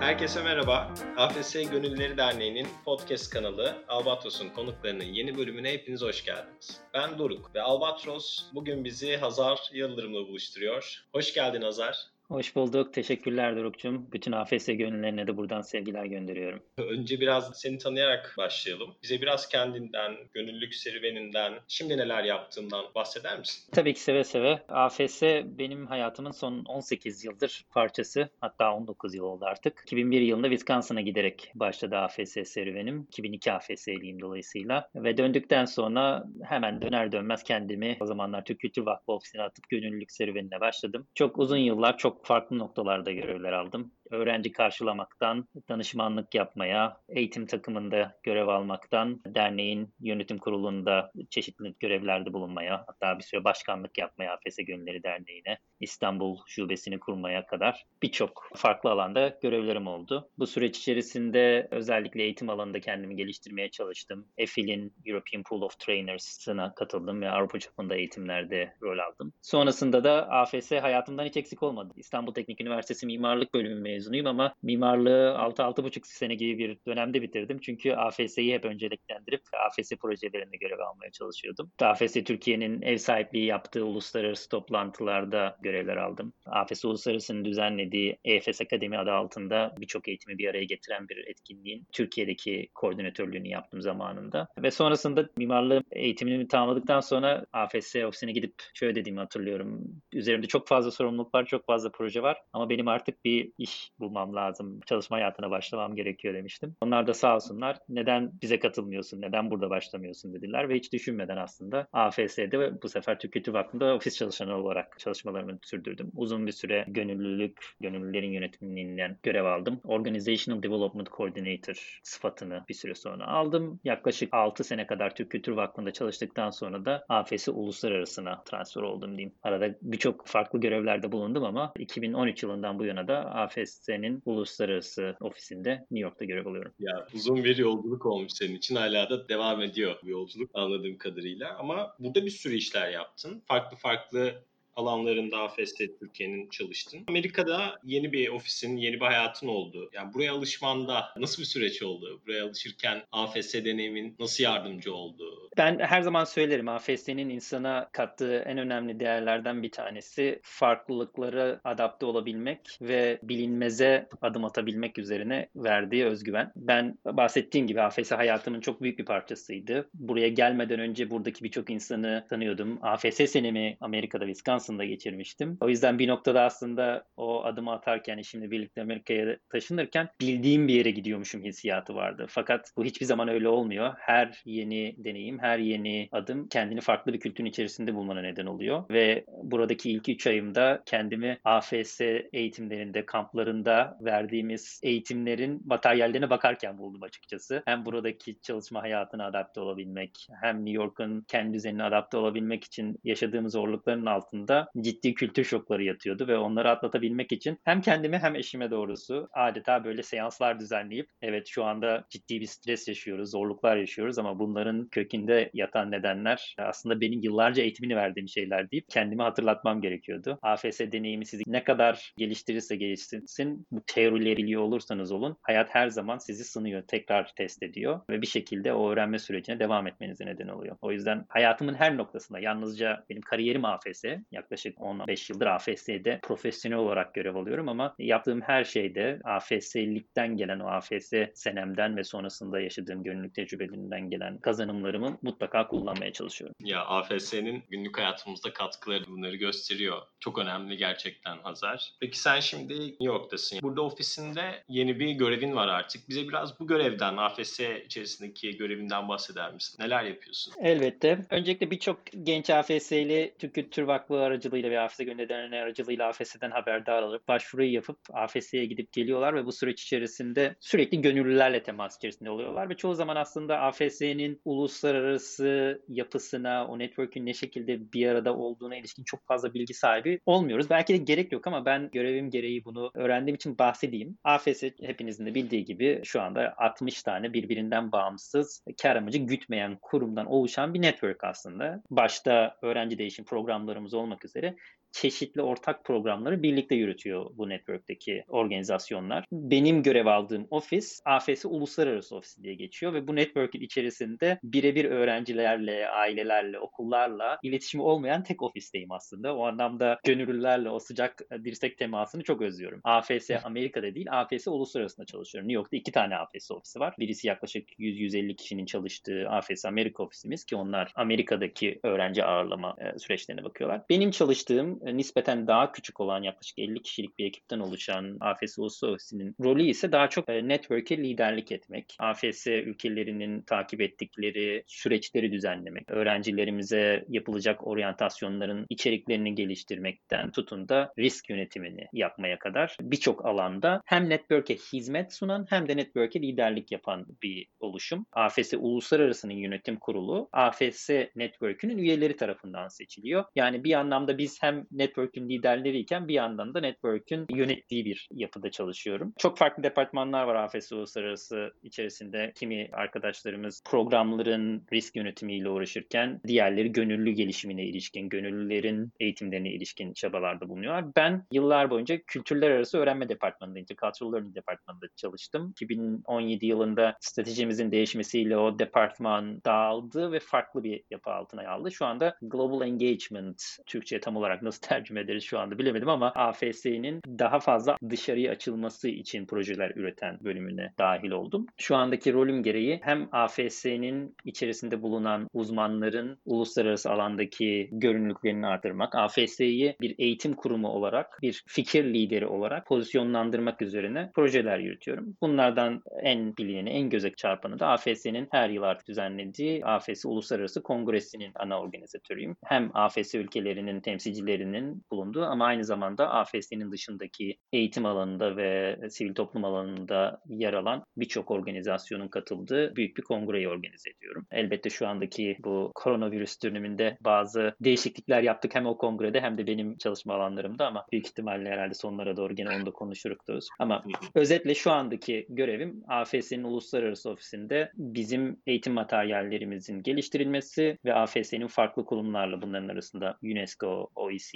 Herkese merhaba. AFS Gönülleri Derneği'nin podcast kanalı Albatros'un konuklarının yeni bölümüne hepiniz hoş geldiniz. Ben Doruk ve Albatros bugün bizi Hazar Yıldırım'la buluşturuyor. Hoş geldin Hazar. Hoş bulduk. Teşekkürler Doruk'cum. Bütün AFS gönüllerine de buradan sevgiler gönderiyorum. Önce biraz seni tanıyarak başlayalım. Bize biraz kendinden, gönüllülük serüveninden, şimdi neler yaptığından bahseder misin? Tabii ki seve seve. AFS benim hayatımın son 18 yıldır parçası. Hatta 19 yıl oldu artık. 2001 yılında Wisconsin'a giderek başladı AFS serüvenim. 2002 AFS'liyim dolayısıyla. Ve döndükten sonra hemen döner dönmez kendimi o zamanlar Türk Kültür Vakfı ofisine atıp gönüllülük serüvenine başladım. Çok uzun yıllar çok farklı noktalarda görevler aldım öğrenci karşılamaktan, danışmanlık yapmaya, eğitim takımında görev almaktan, derneğin yönetim kurulunda çeşitli görevlerde bulunmaya, hatta bir süre başkanlık yapmaya AFS Gönülleri Derneği'ne, İstanbul şubesini kurmaya kadar birçok farklı alanda görevlerim oldu. Bu süreç içerisinde özellikle eğitim alanında kendimi geliştirmeye çalıştım. EFIL'in European Pool of Trainers'ına katıldım ve Avrupa çapında eğitimlerde rol aldım. Sonrasında da AFS hayatımdan hiç eksik olmadı. İstanbul Teknik Üniversitesi Mimarlık Bölümü mezunuyum ama mimarlığı 6-6,5 sene gibi bir dönemde bitirdim. Çünkü AFS'yi hep önceliklendirip AFS projelerinde görev almaya çalışıyordum. AFS Türkiye'nin ev sahipliği yaptığı uluslararası toplantılarda görevler aldım. AFS Uluslararası'nın düzenlediği EFS Akademi adı altında birçok eğitimi bir araya getiren bir etkinliğin Türkiye'deki koordinatörlüğünü yaptım zamanında. Ve sonrasında mimarlığı eğitimini tamamladıktan sonra AFS ofisine gidip şöyle dediğimi hatırlıyorum. Üzerimde çok fazla sorumluluk var, çok fazla proje var ama benim artık bir iş bulmam lazım. Çalışma hayatına başlamam gerekiyor demiştim. Onlar da sağ olsunlar neden bize katılmıyorsun, neden burada başlamıyorsun dediler ve hiç düşünmeden aslında AFS'de bu sefer Kültür Vakfı'nda ofis çalışanı olarak çalışmalarımı sürdürdüm. Uzun bir süre gönüllülük, gönüllülerin yönetiminden görev aldım. Organizational Development Coordinator sıfatını bir süre sonra aldım. Yaklaşık 6 sene kadar Türk Kültür Vakfı'nda çalıştıktan sonra da AFS uluslararasına transfer oldum diyeyim. Arada birçok farklı görevlerde bulundum ama 2013 yılından bu yana da AFS senin uluslararası ofisinde New York'ta görev alıyorum. Ya uzun bir yolculuk olmuş senin için. Hala da devam ediyor bu yolculuk anladığım kadarıyla. Ama burada bir sürü işler yaptın. Farklı farklı alanlarında AFS'te Türkiye'nin çalıştın. Amerika'da yeni bir ofisin, yeni bir hayatın oldu. Yani buraya alışmanda nasıl bir süreç oldu? Buraya alışırken AFS deneyimin nasıl yardımcı oldu? Ben her zaman söylerim AFS'nin insana kattığı en önemli değerlerden bir tanesi farklılıklara adapte olabilmek ve bilinmeze adım atabilmek üzerine verdiği özgüven. Ben bahsettiğim gibi AFS hayatımın çok büyük bir parçasıydı. Buraya gelmeden önce buradaki birçok insanı tanıyordum. AFS senemi Amerika'da Wisconsin aslında geçirmiştim. O yüzden bir noktada aslında o adımı atarken şimdi birlikte Amerika'ya taşınırken bildiğim bir yere gidiyormuşum hissiyatı vardı. Fakat bu hiçbir zaman öyle olmuyor. Her yeni deneyim, her yeni adım kendini farklı bir kültürün içerisinde bulmana neden oluyor. Ve buradaki ilk üç ayımda kendimi AFS eğitimlerinde, kamplarında verdiğimiz eğitimlerin materyallerine bakarken buldum açıkçası. Hem buradaki çalışma hayatına adapte olabilmek, hem New York'un kendi düzenine adapte olabilmek için yaşadığımız zorlukların altında ciddi kültür şokları yatıyordu ve onları atlatabilmek için hem kendime hem eşime doğrusu adeta böyle seanslar düzenleyip evet şu anda ciddi bir stres yaşıyoruz, zorluklar yaşıyoruz ama bunların kökünde yatan nedenler aslında benim yıllarca eğitimini verdiğim şeyler deyip kendimi hatırlatmam gerekiyordu. AFS deneyimi sizi ne kadar geliştirirse geliştirsin, bu teorileri biliyor olursanız olun, hayat her zaman sizi sınıyor, tekrar test ediyor ve bir şekilde o öğrenme sürecine devam etmenize neden oluyor. O yüzden hayatımın her noktasında yalnızca benim kariyerim AFS, yaklaşık 15 yıldır AFS'de profesyonel olarak görev alıyorum ama yaptığım her şeyde AFS'likten gelen o AFS senemden ve sonrasında yaşadığım gönüllülük tecrübelerinden gelen kazanımlarımı mutlaka kullanmaya çalışıyorum. Ya AFS'nin günlük hayatımızda katkıları bunları gösteriyor. Çok önemli gerçekten Hazar. Peki sen şimdi New York'tasın. Burada ofisinde yeni bir görevin var artık. Bize biraz bu görevden, AFS içerisindeki görevinden bahseder misin? Neler yapıyorsun? Elbette. Öncelikle birçok genç AFS'li Türk Kültür Vakfı aracılığıyla ve AFS Gönüllü aracılığıyla AFS'den haberdar olup başvuruyu yapıp AFS'ye gidip geliyorlar ve bu süreç içerisinde sürekli gönüllülerle temas içerisinde oluyorlar ve çoğu zaman aslında AFS'nin uluslararası yapısına, o network'ün ne şekilde bir arada olduğuna ilişkin çok fazla bilgi sahibi olmuyoruz. Belki de gerek yok ama ben görevim gereği bunu öğrendiğim için bahsedeyim. AFS hepinizin de bildiği gibi şu anda 60 tane birbirinden bağımsız, kar amacı gütmeyen kurumdan oluşan bir network aslında. Başta öğrenci değişim programlarımız olmak üzere çeşitli ortak programları birlikte yürütüyor bu network'teki organizasyonlar. Benim görev aldığım ofis AFS Uluslararası Ofisi diye geçiyor ve bu network'in içerisinde birebir öğrencilerle, ailelerle, okullarla iletişimi olmayan tek ofisteyim aslında. O anlamda gönüllülerle o sıcak dirsek temasını çok özlüyorum. AFS Amerika'da değil, AFS Uluslararası'nda çalışıyorum. New York'ta iki tane AFS ofisi var. Birisi yaklaşık 100-150 kişinin çalıştığı AFS Amerika ofisimiz ki onlar Amerika'daki öğrenci ağırlama e, süreçlerine bakıyorlar. Benim çalıştığım e, nispeten daha küçük olan yaklaşık 50 kişilik bir ekipten oluşan AFS Uluslararası Ofisi'nin rolü ise daha çok e, network'e liderlik etmek. AFS ülkelerinin takip ettikleri süreçleri düzenlemek, öğrencilerimize yapılacak oryantasyonların içeriklerini geliştirmekten tutun da risk yönetimini yapmaya kadar birçok alanda hem network'e hizmet sunan hem de network'e liderlik yapan bir oluşum. AFS Uluslararası'nın yönetim kurulu AFS Network'ünün üyeleri tarafından seçiliyor. Yani bir anlamda biz hem network'ün liderleriyken bir yandan da network'ün yönettiği bir yapıda çalışıyorum. Çok farklı departmanlar var AFS Uluslararası içerisinde. Kimi arkadaşlarımız programların risk yönetimiyle uğraşırken diğerleri gönüllü gelişimine ilişkin, gönüllülerin eğitimlerine ilişkin çabalarda bulunuyorlar. Ben yıllar boyunca kültürler arası öğrenme departmanında, Intercultural Learning departmanında çalıştım. 2017 yılında stratejimizin değişmesiyle o departman dağıldı ve farklı bir yapı altına aldı. Şu anda Global Engagement, Türkçe tam olarak nasıl tercüme ederiz şu anda bilemedim ama AFS'nin daha fazla dışarıya açılması için projeler üreten bölümüne dahil oldum. Şu andaki rolüm gereği hem AFS'nin içerisinde bulunan uzmanların uluslararası alandaki görünürlüklerini artırmak, AFS'yi bir eğitim kurumu olarak, bir fikir lideri olarak pozisyonlandırmak üzerine projeler yürütüyorum. Bunlardan en bilineni, en göze çarpanı da AFS'nin her yıl artık düzenlediği AFS Uluslararası Kongresi'nin ana organizatörüyüm. Hem AFS ülkelerinin temsilcilerinin bulunduğu ama aynı zamanda AFS'nin dışındaki eğitim alanında ve sivil toplum alanında yer alan birçok organizasyonun katıldığı büyük bir kongreyi organize ediyorum. Elbette şu andaki bu koronavirüs döneminde bazı değişiklikler yaptık hem o kongrede hem de benim çalışma alanlarımda ama büyük ihtimalle herhalde sonlara doğru gene onu da konuşuruz. Ama özetle şu andaki görevim AFS'nin uluslararası ofisinde bizim eğitim materyallerimizin geliştirilmesi ve AFS'nin farklı kurumlarla bunların arasında UNESCO, OECD,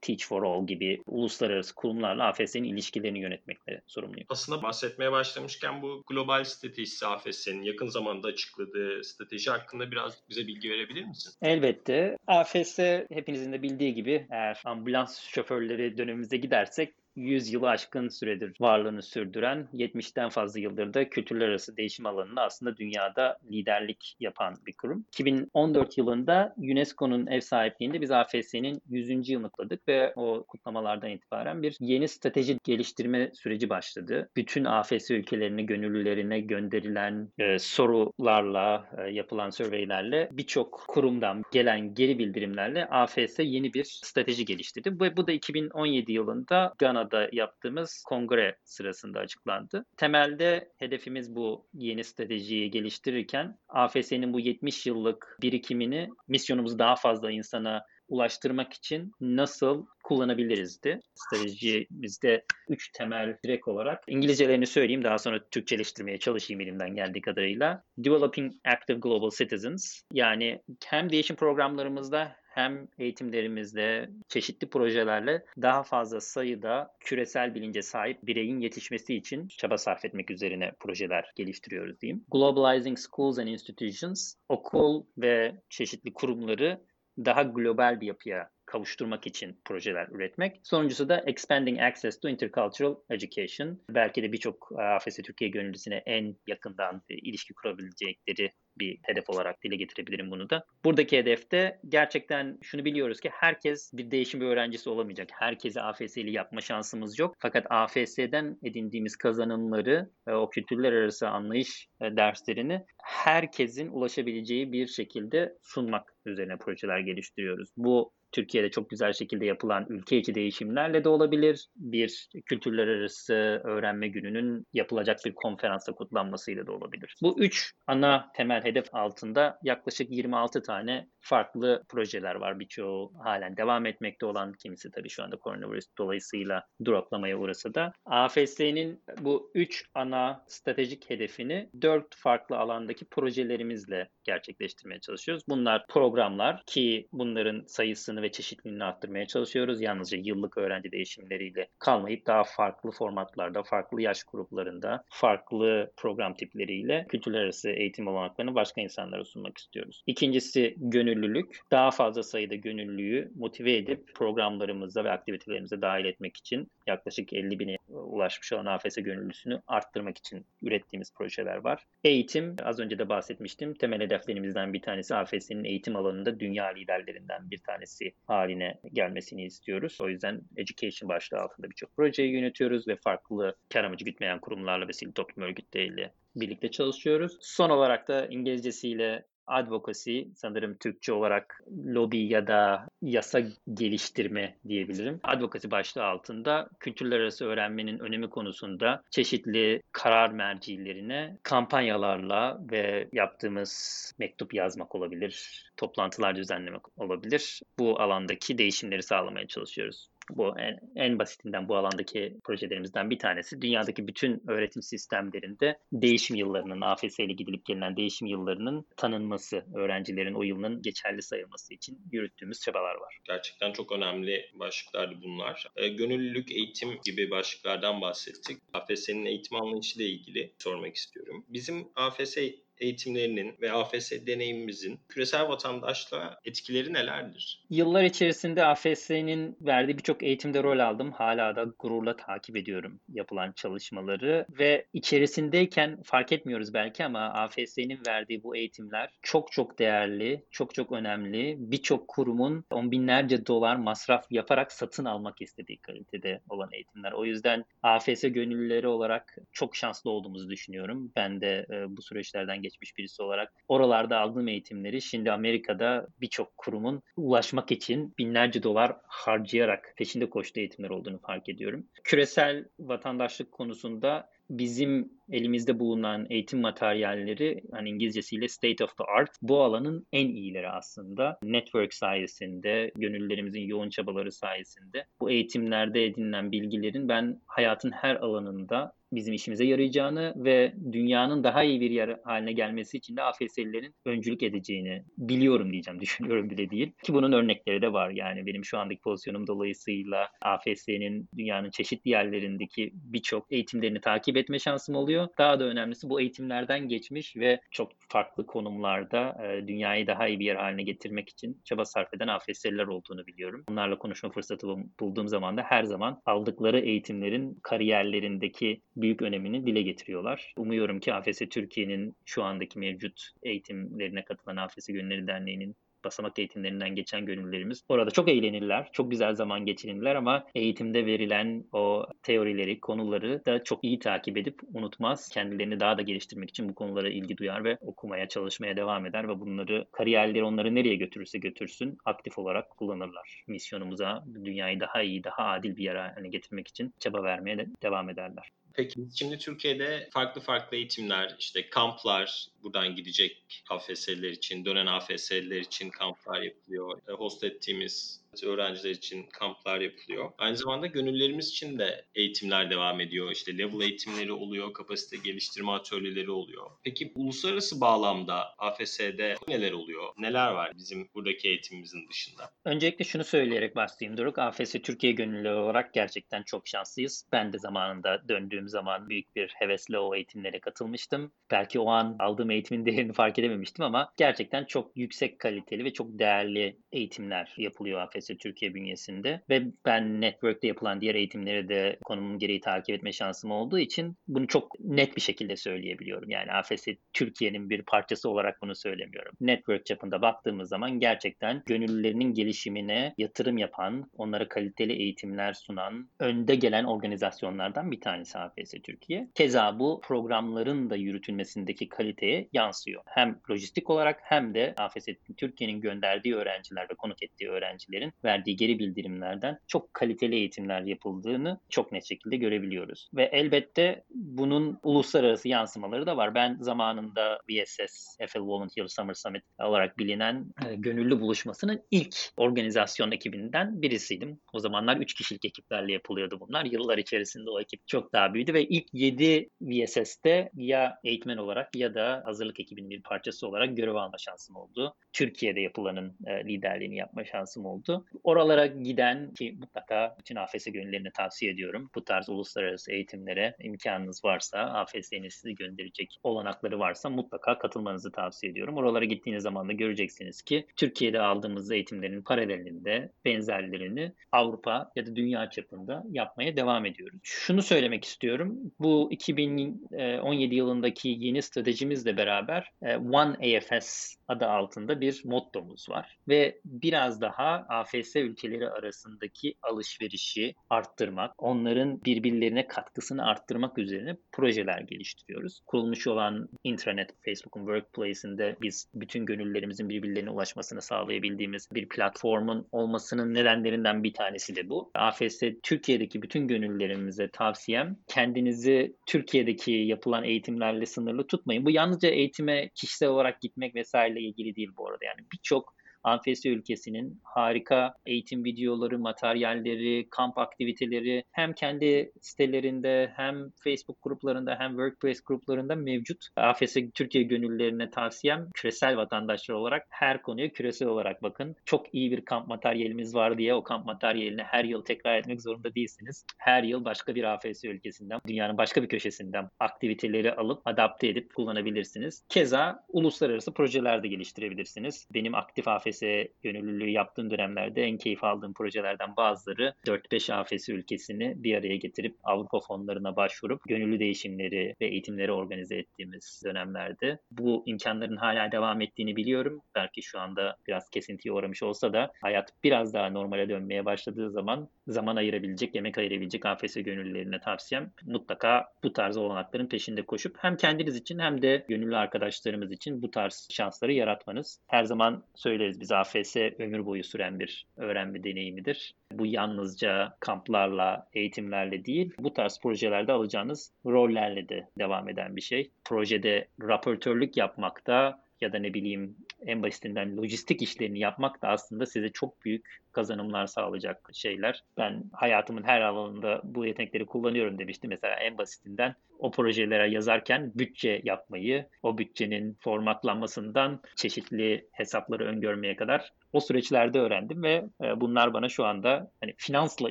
Teach for All gibi uluslararası kurumlarla AFS'nin ilişkilerini yönetmekle sorumluyum. Aslında bahsetmeye başlamışken bu global stratejisi AFS'nin yakın zamanda açıkladığı strateji hakkında biraz bize bilgi verebilir misin? Elbette. AFS hepinizin de bildiği gibi eğer ambulans şoförleri dönemimize gidersek 100 yılı aşkın süredir varlığını sürdüren 70'ten fazla yıldır da kültürler arası değişim alanında aslında dünyada liderlik yapan bir kurum. 2014 yılında UNESCO'nun ev sahipliğinde biz AFS'nin 100. yılını kutladık ve o kutlamalardan itibaren bir yeni strateji geliştirme süreci başladı. Bütün AFS ülkelerine, gönüllülerine gönderilen e, sorularla, e, yapılan surveylerle birçok kurumdan gelen geri bildirimlerle AFS yeni bir strateji geliştirdi. Bu, bu da 2017 yılında Gana'da Viyana'da yaptığımız kongre sırasında açıklandı. Temelde hedefimiz bu yeni stratejiyi geliştirirken AFS'nin bu 70 yıllık birikimini misyonumuzu daha fazla insana ulaştırmak için nasıl kullanabilirizdi. Stratejimizde üç temel direk olarak İngilizcelerini söyleyeyim daha sonra Türkçeleştirmeye çalışayım elimden geldiği kadarıyla. Developing Active Global Citizens yani hem değişim programlarımızda hem eğitimlerimizde çeşitli projelerle daha fazla sayıda küresel bilince sahip bireyin yetişmesi için çaba sarf etmek üzerine projeler geliştiriyoruz diyeyim. Globalizing Schools and Institutions, okul ve çeşitli kurumları daha global bir yapıya kavuşturmak için projeler üretmek. Sonuncusu da Expanding Access to Intercultural Education. Belki de birçok AFS Türkiye gönüllüsüne en yakından ilişki kurabilecekleri bir hedef olarak dile getirebilirim bunu da. Buradaki hedefte gerçekten şunu biliyoruz ki herkes bir değişim bir öğrencisi olamayacak. Herkese AFS'li yapma şansımız yok. Fakat AFS'den edindiğimiz kazanımları, o kültürler arası anlayış e, derslerini herkesin ulaşabileceği bir şekilde sunmak üzerine projeler geliştiriyoruz. Bu Türkiye'de çok güzel şekilde yapılan ülke içi değişimlerle de olabilir. Bir kültürler arası öğrenme gününün yapılacak bir konferansta kutlanmasıyla da olabilir. Bu üç ana temel hedef altında yaklaşık 26 tane farklı projeler var. Birçoğu halen devam etmekte olan, kimisi tabii şu anda koronavirüs dolayısıyla duraklamaya uğrasa da. AFS'nin bu üç ana stratejik hedefini dört farklı alandaki projelerimizle gerçekleştirmeye çalışıyoruz. Bunlar programlar ki bunların sayısını sayısını ve çeşitliliğini arttırmaya çalışıyoruz. Yalnızca yıllık öğrenci değişimleriyle kalmayıp daha farklı formatlarda, farklı yaş gruplarında, farklı program tipleriyle kültürler arası eğitim olanaklarını başka insanlara sunmak istiyoruz. İkincisi gönüllülük. Daha fazla sayıda gönüllüyü motive edip programlarımıza ve aktivitelerimize dahil etmek için yaklaşık 50 bine ulaşmış olan AFS gönüllüsünü arttırmak için ürettiğimiz projeler var. Eğitim, az önce de bahsetmiştim. Temel hedeflerimizden bir tanesi AFS'nin eğitim alanında dünya liderlerinden bir tanesi haline gelmesini istiyoruz. O yüzden Education başlığı altında birçok projeyi yönetiyoruz ve farklı kar amacı gütmeyen kurumlarla ve sivil toplum örgütleriyle birlikte çalışıyoruz. Son olarak da İngilizcesiyle advocacy sanırım Türkçe olarak lobi ya da yasa geliştirme diyebilirim. Advocacy başlığı altında kültürler arası öğrenmenin önemi konusunda çeşitli karar mercilerine kampanyalarla ve yaptığımız mektup yazmak olabilir, toplantılar düzenlemek olabilir. Bu alandaki değişimleri sağlamaya çalışıyoruz. Bu en, en basitinden bu alandaki projelerimizden bir tanesi. Dünyadaki bütün öğretim sistemlerinde değişim yıllarının, AFS ile gidilip gelinen değişim yıllarının tanınması, öğrencilerin o yılının geçerli sayılması için yürüttüğümüz çabalar var. Gerçekten çok önemli başlıklardı bunlar. E, gönüllülük, eğitim gibi başlıklardan bahsettik. AFS'nin eğitim anlayışıyla ilgili sormak istiyorum. Bizim AFS eğitimlerinin ve AFS deneyimimizin küresel vatandaşlığa etkileri nelerdir? Yıllar içerisinde AFS'nin verdiği birçok eğitimde rol aldım. Hala da gururla takip ediyorum yapılan çalışmaları ve içerisindeyken fark etmiyoruz belki ama AFS'nin verdiği bu eğitimler çok çok değerli, çok çok önemli. Birçok kurumun on binlerce dolar masraf yaparak satın almak istediği kalitede olan eğitimler. O yüzden AFS gönüllüleri olarak çok şanslı olduğumuzu düşünüyorum. Ben de e, bu süreçlerden geçmiş birisi olarak oralarda aldığım eğitimleri şimdi Amerika'da birçok kurumun ulaşmak için binlerce dolar harcayarak peşinde koştuğu eğitimler olduğunu fark ediyorum. Küresel vatandaşlık konusunda bizim elimizde bulunan eğitim materyalleri hani İngilizcesiyle state of the art bu alanın en iyileri aslında. Network sayesinde, gönüllülerimizin yoğun çabaları sayesinde bu eğitimlerde edinilen bilgilerin ben hayatın her alanında bizim işimize yarayacağını ve dünyanın daha iyi bir yer haline gelmesi için de AFS'lilerin öncülük edeceğini biliyorum diyeceğim, düşünüyorum bile değil. Ki bunun örnekleri de var. Yani benim şu andaki pozisyonum dolayısıyla AFS'nin dünyanın çeşitli yerlerindeki birçok eğitimlerini takip etme şansım oluyor. Daha da önemlisi bu eğitimlerden geçmiş ve çok farklı konumlarda e, dünyayı daha iyi bir yer haline getirmek için çaba sarf eden AFS'liler olduğunu biliyorum. Onlarla konuşma fırsatı bulduğum zaman da her zaman aldıkları eğitimlerin kariyerlerindeki büyük önemini dile getiriyorlar. Umuyorum ki AFS Türkiye'nin şu andaki mevcut eğitimlerine katılan AFS Gönülleri Derneği'nin basamak eğitimlerinden geçen gönüllülerimiz orada çok eğlenirler, çok güzel zaman geçirirler ama eğitimde verilen o teorileri, konuları da çok iyi takip edip unutmaz. Kendilerini daha da geliştirmek için bu konulara ilgi duyar ve okumaya, çalışmaya devam eder ve bunları kariyerleri onları nereye götürürse götürsün aktif olarak kullanırlar. Misyonumuza dünyayı daha iyi, daha adil bir yere getirmek için çaba vermeye de devam ederler. Peki şimdi Türkiye'de farklı farklı eğitimler, işte kamplar buradan gidecek AFS'liler için, dönen AFS'liler için kamplar yapılıyor. E, host ettiğimiz öğrenciler için kamplar yapılıyor. Aynı zamanda gönüllerimiz için de eğitimler devam ediyor. İşte level eğitimleri oluyor, kapasite geliştirme atölyeleri oluyor. Peki uluslararası bağlamda AFS'de neler oluyor? Neler var bizim buradaki eğitimimizin dışında? Öncelikle şunu söyleyerek başlayayım Doruk. AFS Türkiye gönüllüleri olarak gerçekten çok şanslıyız. Ben de zamanında döndüğüm zaman büyük bir hevesle o eğitimlere katılmıştım. Belki o an aldığım eğitimin değerini fark edememiştim ama gerçekten çok yüksek kaliteli ve çok değerli eğitimler yapılıyor AFS AFS Türkiye bünyesinde ve ben network'te yapılan diğer eğitimleri de konumun gereği takip etme şansım olduğu için bunu çok net bir şekilde söyleyebiliyorum. Yani AFS Türkiye'nin bir parçası olarak bunu söylemiyorum. Network çapında baktığımız zaman gerçekten gönüllülerinin gelişimine yatırım yapan, onlara kaliteli eğitimler sunan, önde gelen organizasyonlardan bir tanesi AFS Türkiye. Keza bu programların da yürütülmesindeki kaliteye yansıyor. Hem lojistik olarak hem de AFS Türkiye'nin gönderdiği öğrenciler ve konuk ettiği öğrencilerin verdiği geri bildirimlerden çok kaliteli eğitimler yapıldığını çok net şekilde görebiliyoruz. Ve elbette bunun uluslararası yansımaları da var. Ben zamanında VSS, FL Volunteer Summer Summit olarak bilinen e, gönüllü buluşmasının ilk organizasyon ekibinden birisiydim. O zamanlar 3 kişilik ekiplerle yapılıyordu bunlar. Yıllar içerisinde o ekip çok daha büyüdü ve ilk 7 VSS'te ya eğitmen olarak ya da hazırlık ekibinin bir parçası olarak görev alma şansım oldu. Türkiye'de yapılanın e, liderliğini yapma şansım oldu. Oralara giden ki mutlaka bütün AFS gönüllerini tavsiye ediyorum. Bu tarz uluslararası eğitimlere imkanınız varsa, AFS'nin sizi gönderecek olanakları varsa mutlaka katılmanızı tavsiye ediyorum. Oralara gittiğiniz zaman da göreceksiniz ki Türkiye'de aldığımız eğitimlerin paralelinde benzerlerini Avrupa ya da dünya çapında yapmaya devam ediyoruz. Şunu söylemek istiyorum. Bu 2017 yılındaki yeni stratejimizle beraber e, One AFS adı altında bir mottomuz var ve biraz daha AFS ülkeleri arasındaki alışverişi arttırmak, onların birbirlerine katkısını arttırmak üzerine projeler geliştiriyoruz. Kurulmuş olan intranet Facebook'un Workplace'inde biz bütün gönüllerimizin birbirlerine ulaşmasını sağlayabildiğimiz bir platformun olmasının nedenlerinden bir tanesi de bu. AFS Türkiye'deki bütün gönüllerimize tavsiyem kendinizi Türkiye'deki yapılan eğitimlerle sınırlı tutmayın. Bu yalnızca eğitime kişisel olarak gitmek vesaire ilgili değil bu arada. Yani birçok AFS ülkesinin harika eğitim videoları, materyalleri, kamp aktiviteleri hem kendi sitelerinde hem Facebook gruplarında hem Workplace gruplarında mevcut. AFS Türkiye gönüllerine tavsiyem küresel vatandaşlar olarak her konuya küresel olarak bakın. Çok iyi bir kamp materyalimiz var diye o kamp materyalini her yıl tekrar etmek zorunda değilsiniz. Her yıl başka bir AFS ülkesinden, dünyanın başka bir köşesinden aktiviteleri alıp adapte edip kullanabilirsiniz. Keza uluslararası projeler de geliştirebilirsiniz. Benim aktif AFS AFS gönüllülüğü yaptığım dönemlerde en keyif aldığım projelerden bazıları 4-5 AFS ülkesini bir araya getirip Avrupa fonlarına başvurup gönüllü değişimleri ve eğitimleri organize ettiğimiz dönemlerde. Bu imkanların hala devam ettiğini biliyorum. Belki şu anda biraz kesintiye uğramış olsa da hayat biraz daha normale dönmeye başladığı zaman zaman ayırabilecek, yemek ayırabilecek AFS gönüllülerine tavsiyem mutlaka bu tarz olanakların peşinde koşup hem kendiniz için hem de gönüllü arkadaşlarımız için bu tarz şansları yaratmanız. Her zaman söyleriz biz AFS ömür boyu süren bir öğrenme deneyimidir. Bu yalnızca kamplarla, eğitimlerle değil, bu tarz projelerde alacağınız rollerle de devam eden bir şey. Projede raportörlük yapmakta ya da ne bileyim en basitinden lojistik işlerini yapmak da aslında size çok büyük kazanımlar sağlayacak şeyler. Ben hayatımın her alanında bu yetenekleri kullanıyorum demiştim. Mesela en basitinden o projelere yazarken bütçe yapmayı, o bütçenin formatlanmasından çeşitli hesapları öngörmeye kadar o süreçlerde öğrendim ve e, bunlar bana şu anda hani finansla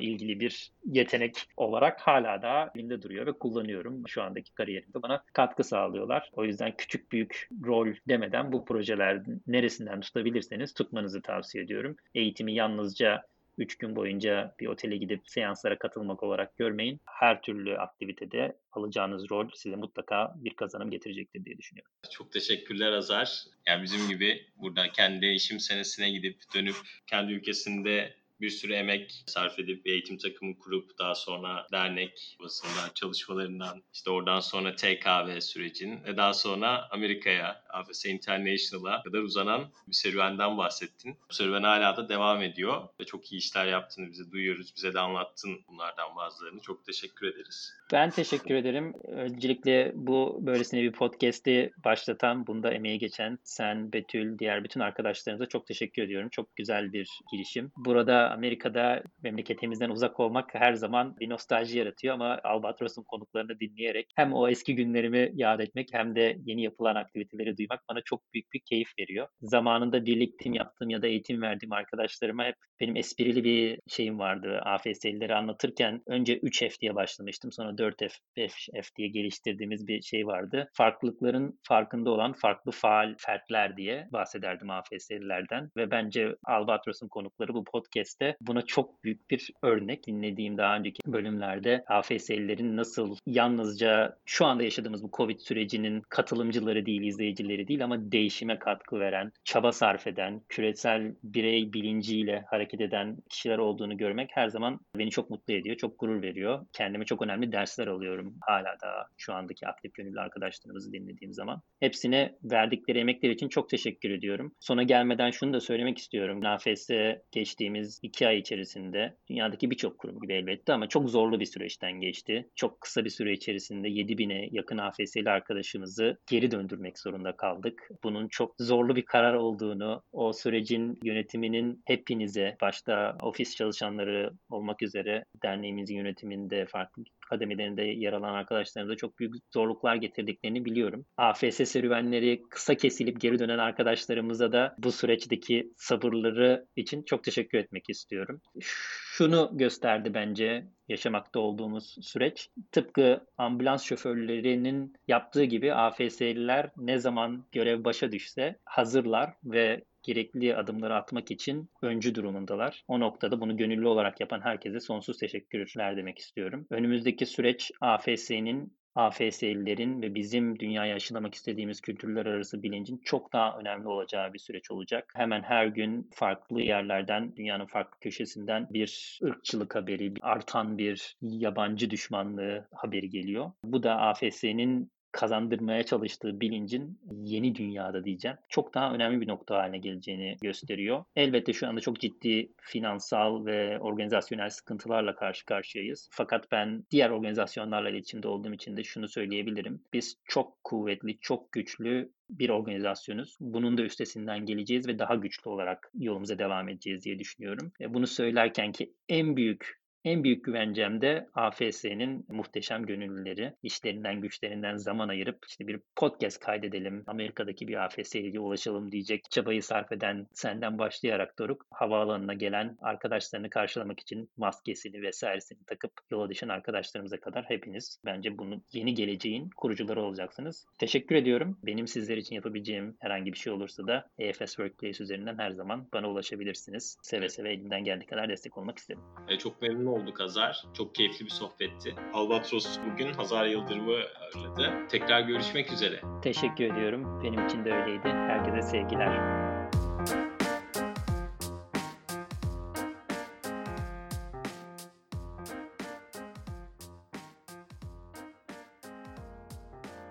ilgili bir yetenek olarak hala da elimde duruyor ve kullanıyorum. Şu andaki kariyerimde bana katkı sağlıyorlar. O yüzden küçük büyük rol demeden bu projeler neresinden tutabilirseniz tutmanızı tavsiye ediyorum. Eğitimi yalnızca 3 gün boyunca bir otele gidip seanslara katılmak olarak görmeyin. Her türlü aktivitede alacağınız rol size mutlaka bir kazanım getirecektir diye düşünüyorum. Çok teşekkürler Azar. Yani bizim gibi burada kendi değişim senesine gidip dönüp kendi ülkesinde bir sürü emek sarf edip eğitim takımı kurup daha sonra dernek basında çalışmalarından işte oradan sonra TKV sürecin ve daha sonra Amerika'ya AFS International'a kadar uzanan bir serüvenden bahsettin. Bu serüven hala da devam ediyor ve çok iyi işler yaptığını bize duyuyoruz. Bize de anlattın bunlardan bazılarını. Çok teşekkür ederiz. Ben teşekkür ederim. Öncelikle bu böylesine bir podcast'i başlatan, bunda emeği geçen sen, Betül, diğer bütün arkadaşlarımıza çok teşekkür ediyorum. Çok güzel bir girişim. Burada Amerika'da memleketimizden uzak olmak her zaman bir nostalji yaratıyor ama Albatros'un konuklarını dinleyerek hem o eski günlerimi yad etmek hem de yeni yapılan aktiviteleri duymak bana çok büyük bir keyif veriyor. Zamanında birlikte yaptığım ya da eğitim verdiğim arkadaşlarıma hep benim esprili bir şeyim vardı. AFS'lileri anlatırken önce 3F diye başlamıştım. Sonra 4F, 5F diye geliştirdiğimiz bir şey vardı. Farklılıkların farkında olan farklı faal fertler diye bahsederdim AFS'lilerden ve bence Albatros'un konukları bu podcast'te buna çok büyük bir örnek. Dinlediğim daha önceki bölümlerde AFS'lilerin nasıl yalnızca şu anda yaşadığımız bu Covid sürecinin katılımcıları değil, izleyicileri değil ama değişime katkı veren, çaba sarf eden, küresel birey bilinciyle hareket eden kişiler olduğunu görmek her zaman beni çok mutlu ediyor, çok gurur veriyor. Kendime çok önemli dersler alıyorum hala da şu andaki aktif gönüllü arkadaşlarımızı dinlediğim zaman. Hepsine verdikleri emekler için çok teşekkür ediyorum. Sona gelmeden şunu da söylemek istiyorum. NAFS geçtiğimiz iki ay içerisinde dünyadaki birçok kurum gibi elbette ama çok zorlu bir süreçten geçti. Çok kısa bir süre içerisinde 7000'e yakın AFS'li arkadaşımızı geri döndürmek zorunda kaldık. Bunun çok zorlu bir karar olduğunu, o sürecin yönetiminin hepinize, başta ofis çalışanları olmak üzere derneğimizin yönetiminde farklı kademelerinde yer alan arkadaşlarımıza çok büyük zorluklar getirdiklerini biliyorum. AFS serüvenleri kısa kesilip geri dönen arkadaşlarımıza da bu süreçteki sabırları için çok teşekkür etmek istiyorum. Şunu gösterdi bence yaşamakta olduğumuz süreç. Tıpkı ambulans şoförlerinin yaptığı gibi AFS'liler ne zaman görev başa düşse hazırlar ve gerekli adımları atmak için öncü durumundalar. O noktada bunu gönüllü olarak yapan herkese sonsuz teşekkürler demek istiyorum. Önümüzdeki süreç AFS'nin AFS'lilerin ve bizim dünyaya aşılamak istediğimiz kültürler arası bilincin çok daha önemli olacağı bir süreç olacak. Hemen her gün farklı yerlerden, dünyanın farklı köşesinden bir ırkçılık haberi, artan bir yabancı düşmanlığı haberi geliyor. Bu da AFS'nin kazandırmaya çalıştığı bilincin yeni dünyada diyeceğim çok daha önemli bir nokta haline geleceğini gösteriyor. Elbette şu anda çok ciddi finansal ve organizasyonel sıkıntılarla karşı karşıyayız. Fakat ben diğer organizasyonlarla iletişimde olduğum için de şunu söyleyebilirim. Biz çok kuvvetli, çok güçlü bir organizasyonuz. Bunun da üstesinden geleceğiz ve daha güçlü olarak yolumuza devam edeceğiz diye düşünüyorum. Bunu söylerken ki en büyük en büyük güvencem de AFS'nin muhteşem gönüllüleri. işlerinden güçlerinden zaman ayırıp işte bir podcast kaydedelim, Amerika'daki bir AFS'ye ulaşalım diyecek çabayı sarf eden senden başlayarak Doruk, havaalanına gelen arkadaşlarını karşılamak için maskesini vesairesini takıp yola düşen arkadaşlarımıza kadar hepiniz bence bunu yeni geleceğin kurucuları olacaksınız. Teşekkür ediyorum. Benim sizler için yapabileceğim herhangi bir şey olursa da EFS Workplace üzerinden her zaman bana ulaşabilirsiniz. Seve seve elimden geldiği kadar destek olmak isterim. E, çok memnun olduk Hazar. Çok keyifli bir sohbetti. Albatros bugün Hazar Yıldırım'ı ağırladı. Tekrar görüşmek üzere. Teşekkür ediyorum. Benim için de öyleydi. Herkese sevgiler.